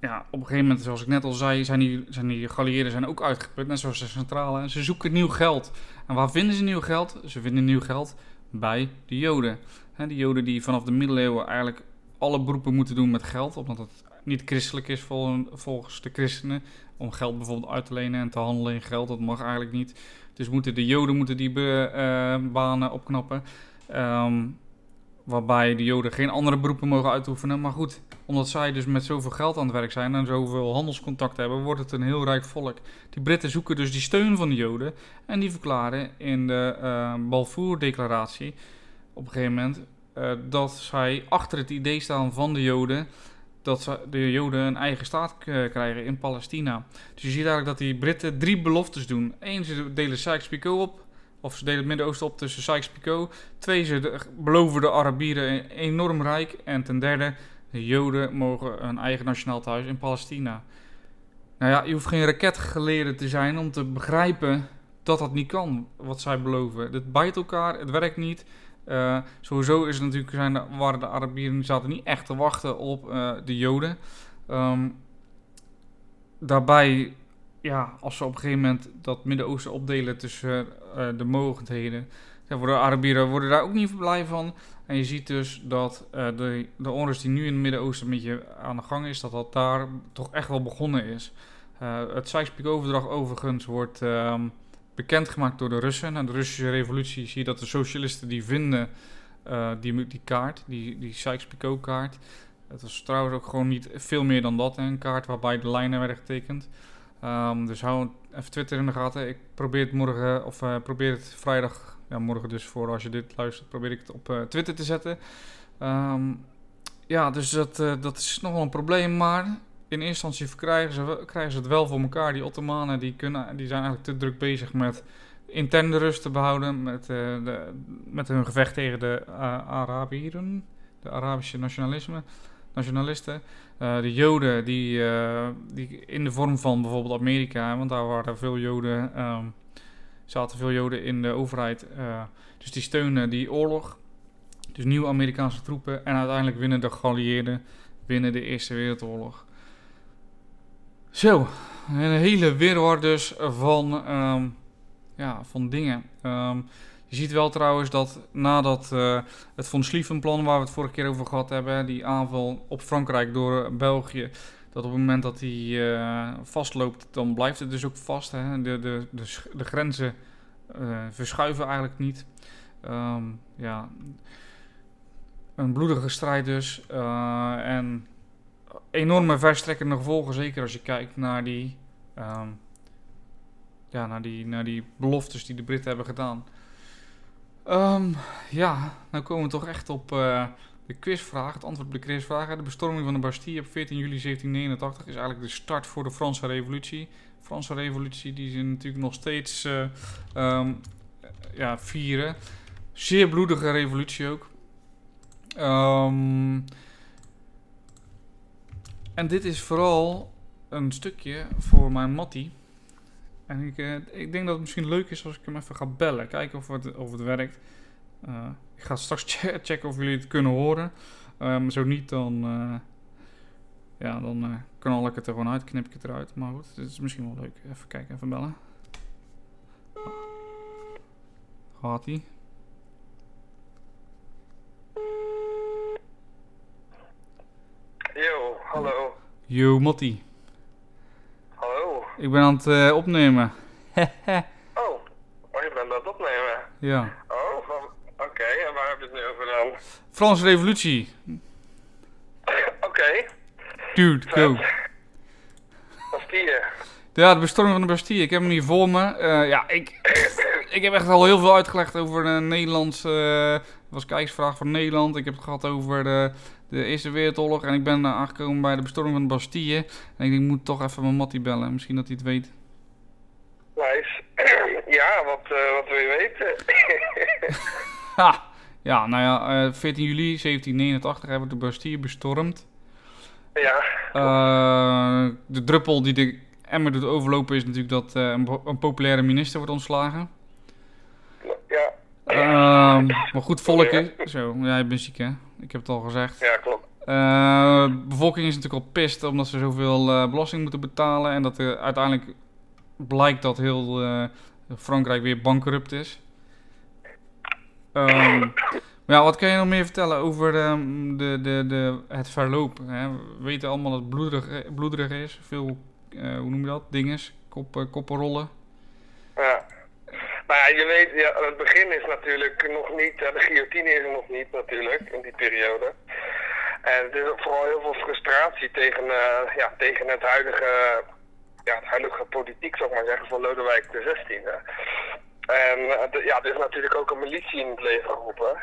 Speaker 1: ja, op een gegeven moment, zoals ik net al zei, zijn die, zijn die geallieerden zijn ook uitgeput, net zoals de centrale. En ze zoeken nieuw geld. En waar vinden ze nieuw geld? Ze vinden nieuw geld bij de Joden. Die Joden die vanaf de middeleeuwen eigenlijk alle beroepen moeten doen met geld, omdat het niet christelijk is volgens de christenen. Om geld bijvoorbeeld uit te lenen en te handelen in geld, dat mag eigenlijk niet. Dus moeten de Joden moeten die uh, banen opknappen. Um, Waarbij de Joden geen andere beroepen mogen uitoefenen. Maar goed, omdat zij dus met zoveel geld aan het werk zijn en zoveel handelscontact hebben, wordt het een heel rijk volk. Die Britten zoeken dus die steun van de Joden. En die verklaren in de uh, Balfour-declaratie op een gegeven moment uh, dat zij achter het idee staan van de Joden. Dat de Joden een eigen staat krijgen in Palestina. Dus je ziet eigenlijk dat die Britten drie beloftes doen. Eén, ze delen Sykes-Picot op. Of ze delen het Midden-Oosten op tussen Sykes-Picot. Twee, ze beloven de Arabieren een enorm rijk. En ten derde, de Joden mogen een eigen nationaal thuis in Palestina. Nou ja, je hoeft geen raketgeleerde te zijn om te begrijpen dat dat niet kan, wat zij beloven. Het bijt elkaar, het werkt niet. Uh, sowieso is het natuurlijk, zijn de, waren de Arabieren zaten niet echt te wachten op uh, de Joden. Um, daarbij ja, als ze op een gegeven moment dat Midden-Oosten opdelen tussen uh, de mogelijkheden, dan worden de Arabieren worden daar ook niet blij van. En je ziet dus dat uh, de, de onrust die nu in het Midden-Oosten een beetje aan de gang is, dat dat daar toch echt wel begonnen is. het Sykes-Picot-verdrag overigens wordt ehm, bekendgemaakt door de Russen. Na de Russische revolutie zie je dat de socialisten die vinden die, die kaart, die, die Sykes-Picot-kaart. Het was trouwens ook gewoon niet veel meer dan dat, een kaart waarbij de lijnen werden getekend. Um, dus hou even Twitter in de gaten. Ik probeer het morgen, of uh, probeer het vrijdag, ja, morgen dus voor als je dit luistert, probeer ik het op uh, Twitter te zetten. Um, ja, dus dat, uh, dat is nog wel een probleem, maar in eerste instantie krijgen ze, krijgen ze het wel voor elkaar. Die Ottomanen die kunnen, die zijn eigenlijk te druk bezig met interne rust te behouden, met, de, met hun gevecht tegen de Arabieren, de Arabische nationalisme nationalisten. Uh, de Joden, die, uh, die in de vorm van bijvoorbeeld Amerika, want daar waren veel Joden, um, zaten veel Joden in de overheid. Uh, dus die steunen die oorlog. Dus nieuwe Amerikaanse troepen. En uiteindelijk winnen de geallieerden winnen de Eerste Wereldoorlog. Zo, een hele wirwar dus van, um, ja, van dingen. Um, je ziet wel trouwens dat nadat uh, het von Schlieffen-plan, waar we het vorige keer over gehad hebben, die aanval op Frankrijk door België, dat op het moment dat die uh, vastloopt, dan blijft het dus ook vast. Hè? De, de, de, grenzen verschuiven eigenlijk niet. Um, ja, een bloedige strijd dus. en enorme verstrekkende gevolgen, zeker als je kijkt naar die, um, ja, naar die, naar die beloftes die de Britten hebben gedaan. Um, ja, nou komen we toch echt op uh, de quizvraag. Het antwoord op de quizvraag. De bestorming van de Bastille op 14 juli 1789 is eigenlijk de start voor de Franse Revolutie. De Franse Revolutie die ze natuurlijk nog steeds uh, um, ja, vieren. Zeer bloedige revolutie ook. Um, en dit is vooral een stukje voor mijn Mattie. En ik, uh, ik denk dat het misschien leuk is als ik hem even ga bellen. Kijken of het, of het werkt. Uh, ik ga straks che checken of jullie het kunnen horen. Um, zo niet, dan, uh, ja, dan knal ik het er gewoon uit. Knip ik het eruit. Maar goed, het is misschien wel leuk. Even kijken, even bellen. Gaat ie?
Speaker 2: Yo, hallo.
Speaker 1: Yo, Motti. Ik ben aan het uh, opnemen.
Speaker 2: oh. oh, je bent aan het opnemen?
Speaker 1: Ja.
Speaker 2: Oh, oké. Okay. En waar heb je het nu over dan?
Speaker 1: Franse revolutie.
Speaker 2: oké. Okay.
Speaker 1: Dude, go.
Speaker 2: Bastille.
Speaker 1: Ja, de bestorming van de Bastille. Ik heb hem hier voor me. Uh, ja, ik, ik heb echt al heel veel uitgelegd over de Nederlandse... Uh, was kijkersvraag van Nederland. Ik heb het gehad over de, de Eerste Wereldoorlog. En ik ben aangekomen bij de bestorming van de Bastille. En ik denk, ik moet toch even mijn Mattie bellen. Misschien dat hij het weet.
Speaker 2: Nice. Ja, wat, uh, wat wil je weten?
Speaker 1: ha, ja, nou ja, uh, 14 juli 1789 hebben we de Bastille bestormd.
Speaker 2: Ja.
Speaker 1: Uh, de druppel die de emmer doet overlopen is natuurlijk dat een, een, populaire minister wordt ontslagen. Maar goed volk is... Zo, ja, je bent ziek hè? Ik heb het al gezegd.
Speaker 2: Ja, klopt.
Speaker 1: Uh, de bevolking is natuurlijk al pist omdat ze zoveel uh, belasting moeten betalen. En dat er uiteindelijk blijkt dat heel uh, Frankrijk weer bankrupt is. Um, maar ja, wat kan je nog meer vertellen over um, de, de, de, het verloop? Hè? We weten allemaal dat het bloederig, bloederig is. Veel, uh, hoe noem je dat? Dinges, kop, uh, koppenrollen.
Speaker 2: Maar ja, je weet, ja, het begin is natuurlijk nog niet, de guillotine is er nog niet natuurlijk in die periode. En er is ook vooral heel veel frustratie tegen, uh, ja, tegen het huidige ja, het huidige politiek, zou ik maar zeggen, van Lodewijk XVI. En uh, ja, er is natuurlijk ook een militie in het leven geroepen.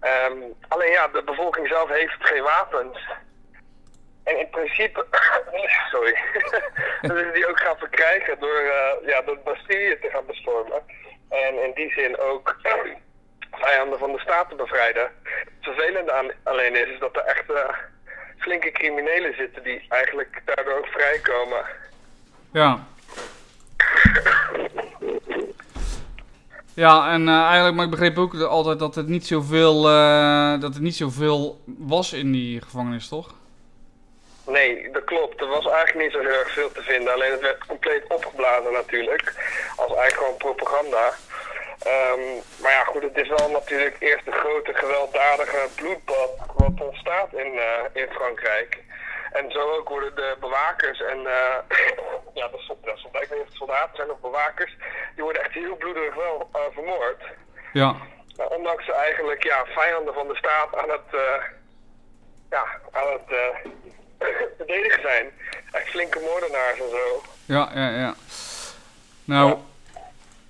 Speaker 2: Um, alleen ja, de bevolking zelf heeft geen wapens. En in principe, sorry, is die ook gaan verkrijgen door, uh, ja, door Bastille te gaan bestormen. En in die zin ook vijanden van de staat te bevrijden. Het vervelende aan, alleen is, is dat er echt uh, flinke criminelen zitten die eigenlijk daardoor ook vrijkomen.
Speaker 1: Ja. Ja, en uh, eigenlijk, maar ik begreep ook altijd dat het niet zoveel, uh, dat het niet zoveel was in die gevangenis, toch?
Speaker 2: Nee, dat klopt. Er was eigenlijk niet zo heel erg veel te vinden. Alleen het werd compleet opgeblazen natuurlijk. Als eigenlijk gewoon propaganda. Um, maar ja, goed, het is wel natuurlijk eerst de grote gewelddadige bloedbad wat ontstaat in, uh, in Frankrijk. En zo ook worden de bewakers en eh, ja, de soldaten, ik weet niet of het soldaten zijn of bewakers, die worden echt heel bloederig wel eh, vermoord.
Speaker 1: Ja.
Speaker 2: Nou, ondanks ze eigenlijk ja, vijanden van de staat aan het, eh, ja, aan het eh, verdedigen zijn. Echt flinke moordenaars en zo.
Speaker 1: Ja, ja, ja. Nou,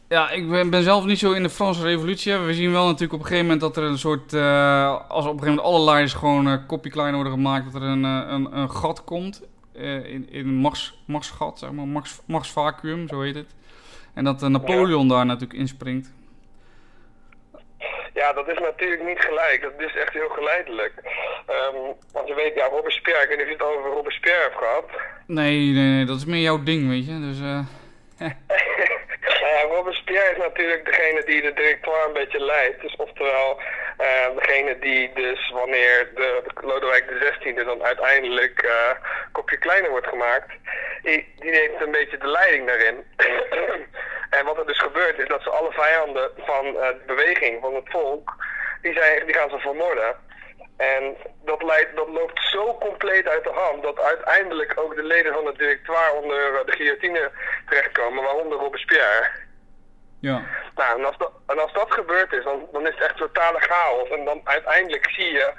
Speaker 1: ja, ik ben, ben zelf niet zo in de Franse revolutie. We zien wel natuurlijk op een gegeven moment dat er een soort... eh, als op een gegeven moment alle leiders gewoon een kopje kleiner worden gemaakt... dat er een, eh, een, een gat komt eh, in, in een machts, machtsgat, zeg maar. Machts, machtsvacuum, zo heet het. En dat eh, Napoleon daar natuurlijk inspringt.
Speaker 2: Ja, dat is natuurlijk niet gelijk. Dat is echt heel geleidelijk. Ehm, want je weet, ja, Robespierre, ik weet niet of je het over Robespierre hebt gehad.
Speaker 1: Nee, nee, nee, dat is meer jouw ding, weet je. Dus, eh,
Speaker 2: Nou Robespierre is natuurlijk degene die de directoire een beetje leidt. Dus oftewel, eh, degene die dus wanneer de, de Lodewijk XVI dan uiteindelijk eh kopje kleiner wordt gemaakt, die, die neemt een beetje de leiding daarin. en wat er dus gebeurt is dat ze alle vijanden van eh, de beweging, van het volk, die, zijn, die gaan ze vermoorden. En dat, leidt, dat loopt zo compleet uit de hand dat uiteindelijk ook de leden van het directoire onder eh, de guillotine terechtkomen, waaronder Robespierre.
Speaker 1: ja.
Speaker 2: Nou, en als dat, en als dat gebeurd is, dan, dan is het echt totale chaos. En dan uiteindelijk zie je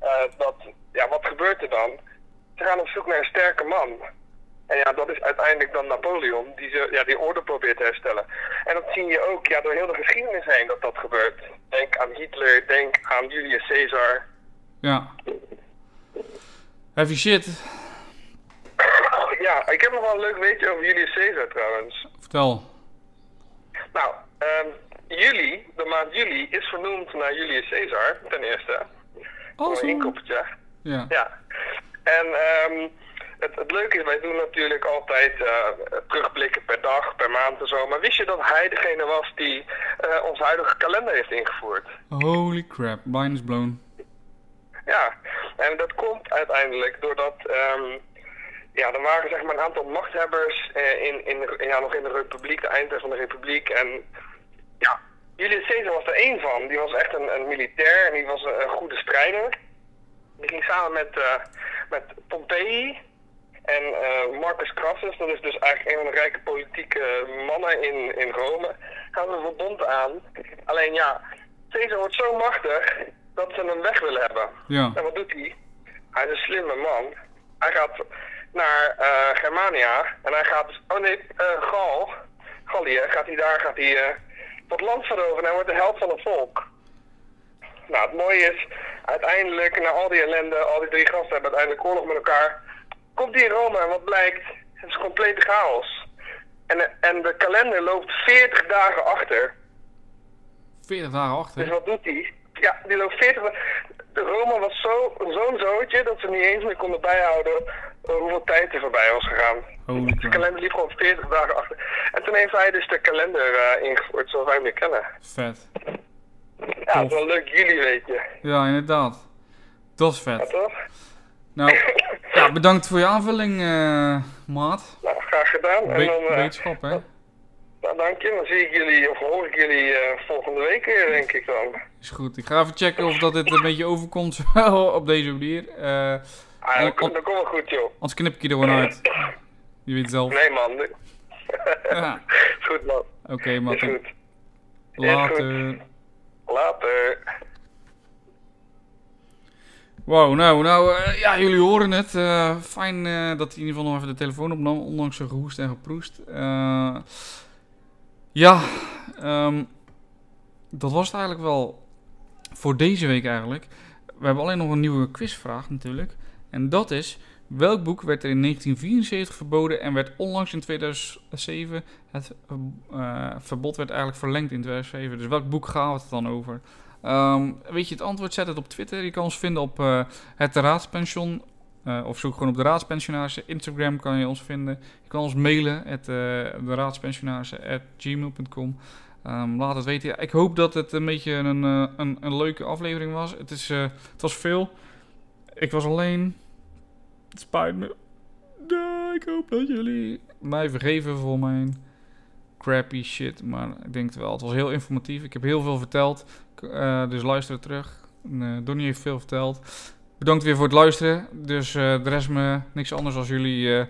Speaker 2: eh, dat, ja, wat gebeurt er dan? Ze gaan op zoek naar een sterke man. En ja, dat is uiteindelijk dan Napoleon, die ze, ja, die orde probeert te herstellen. En dat zie je ook ja, door heel de geschiedenis heen dat dat gebeurt. Denk aan Hitler, denk aan Julius Caesar.
Speaker 1: Ja. Heavy shit.
Speaker 2: Ja, ik heb nog wel een leuk weetje over Julius Caesar trouwens.
Speaker 1: Vertel.
Speaker 2: Nou, ehm, juli, de maand juli, is vernoemd naar Julius Caesar, ten eerste.
Speaker 1: Oh,
Speaker 2: een inkoppertje.
Speaker 1: Ja.
Speaker 2: Ja. En ehm, het, het leuke is, wij doen natuurlijk altijd eh, terugblikken per dag, per maand en zo. Maar wist je dat hij degene was die eh ons huidige kalender heeft ingevoerd?
Speaker 1: Holy crap, mind is blown.
Speaker 2: Ja, en dat komt uiteindelijk doordat ehm, ja, er waren zeg maar een aantal machthebbers eh, in, in, ja, nog in de republiek, de eindtijd van de republiek. En ja, Julius Caesar was er één van. Die was echt een, een militair en die was een, een goede strijder. Die ging samen met, eh, met Pompei en eh, Marcus Crassus, dat is dus eigenlijk een van de rijke politieke mannen in, in Rome, gaan ze verbond aan. Alleen ja, Caesar wordt zo machtig dat ze hem weg willen hebben.
Speaker 1: Ja.
Speaker 2: En wat doet hij? Hij is een slimme man. Hij gaat naar eh, Germania en hij gaat, oh nee, eh Gal, Gallië, gaat hij daar, gaat hij eh, dat land veroveren en hij wordt de held van het volk. Nou, het mooie is, uiteindelijk, na al die ellende, al die drie gasten hebben uiteindelijk oorlog met elkaar, komt hij in Rome en wat blijkt? Het is complete chaos. En, en de kalender loopt 40 dagen achter.
Speaker 1: 40 dagen
Speaker 2: Dus
Speaker 1: achter.
Speaker 2: wat doet hij? Ja, die loopt 40 dagen. De Rome was zo- zo'n zootje dat ze niet eens meer konden bijhouden eh, hoeveel tijd er voorbij was gegaan.
Speaker 1: Holy
Speaker 2: De kalender liep gewoon 40 dagen achter. En toen heeft hij dus de kalender eh, ingevoerd zoals wij hem nu kennen.
Speaker 1: Vet.
Speaker 2: Ja, dat is wel leuk jullie weet je.
Speaker 1: Ja, inderdaad. Dat is
Speaker 2: Ja,
Speaker 1: vet.
Speaker 2: toch?
Speaker 1: Nou, ja, bedankt voor je aanvulling, eh, maat.
Speaker 2: Nou, graag gedaan. En
Speaker 1: Be
Speaker 2: dan, eh,
Speaker 1: wetenschap, hè?
Speaker 2: nou, dank je. Dan zie ik jullie, of hoor ik jullie volgende week weer, denk ik dan.
Speaker 1: Is goed. Ik ga even checken of dat dit een beetje overkomt op deze manier. Eh,
Speaker 2: Ah, dat, komt- dat komt wel goed, joh.
Speaker 1: anders knip ik je er gewoon uit. Je weet het zelf.
Speaker 2: Nee, man.
Speaker 1: Ja.
Speaker 2: is goed, man.
Speaker 1: Oké,
Speaker 2: Is goed.
Speaker 1: Later.
Speaker 2: Later.
Speaker 1: Wow, nou, nou eh, ja, jullie horen het. Eh, fijn dat hij in ieder geval nog even de telefoon opnam, ondanks zijn gehoest en geproest. Ja, ehm, dat was het eigenlijk wel voor deze week eigenlijk. We hebben alleen nog een nieuwe quizvraag natuurlijk. En dat is, welk boek werd er in 1974 verboden en werd onlangs in 2007, het eh, verbod werd eigenlijk verlengd in 2007. Dus welk boek gaat het dan over? Ehm, weet je het antwoord? Zet het op Twitter. Je kan ons vinden op eh, het Raadspension. eh, of zoek gewoon op de Raadspensionarissen. Instagram kan je ons vinden. Je kan ons mailen. Eh, de Raadspensionarissen.gmail.com Ehm, laat het weten. Ik hoop dat het een beetje een, eh, een, een leuke aflevering was. Het, is, eh, het was veel. Ik was alleen. Het spijt me. Ik hoop dat jullie mij vergeven voor mijn crappy shit. Maar ik denk het wel. Het was heel informatief. Ik heb heel veel verteld. Eh, dus luister terug. Eh, Donnie heeft veel verteld. bedankt weer voor het luisteren. Dus uh, de rest me niks anders als jullie,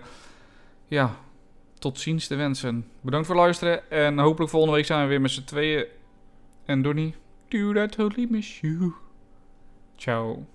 Speaker 1: ja, tot ziens te wensen. Bedankt voor het luisteren en hopelijk volgende week zijn we weer met z'n tweeën. En Donnie, dude, I totally miss you. Ciao.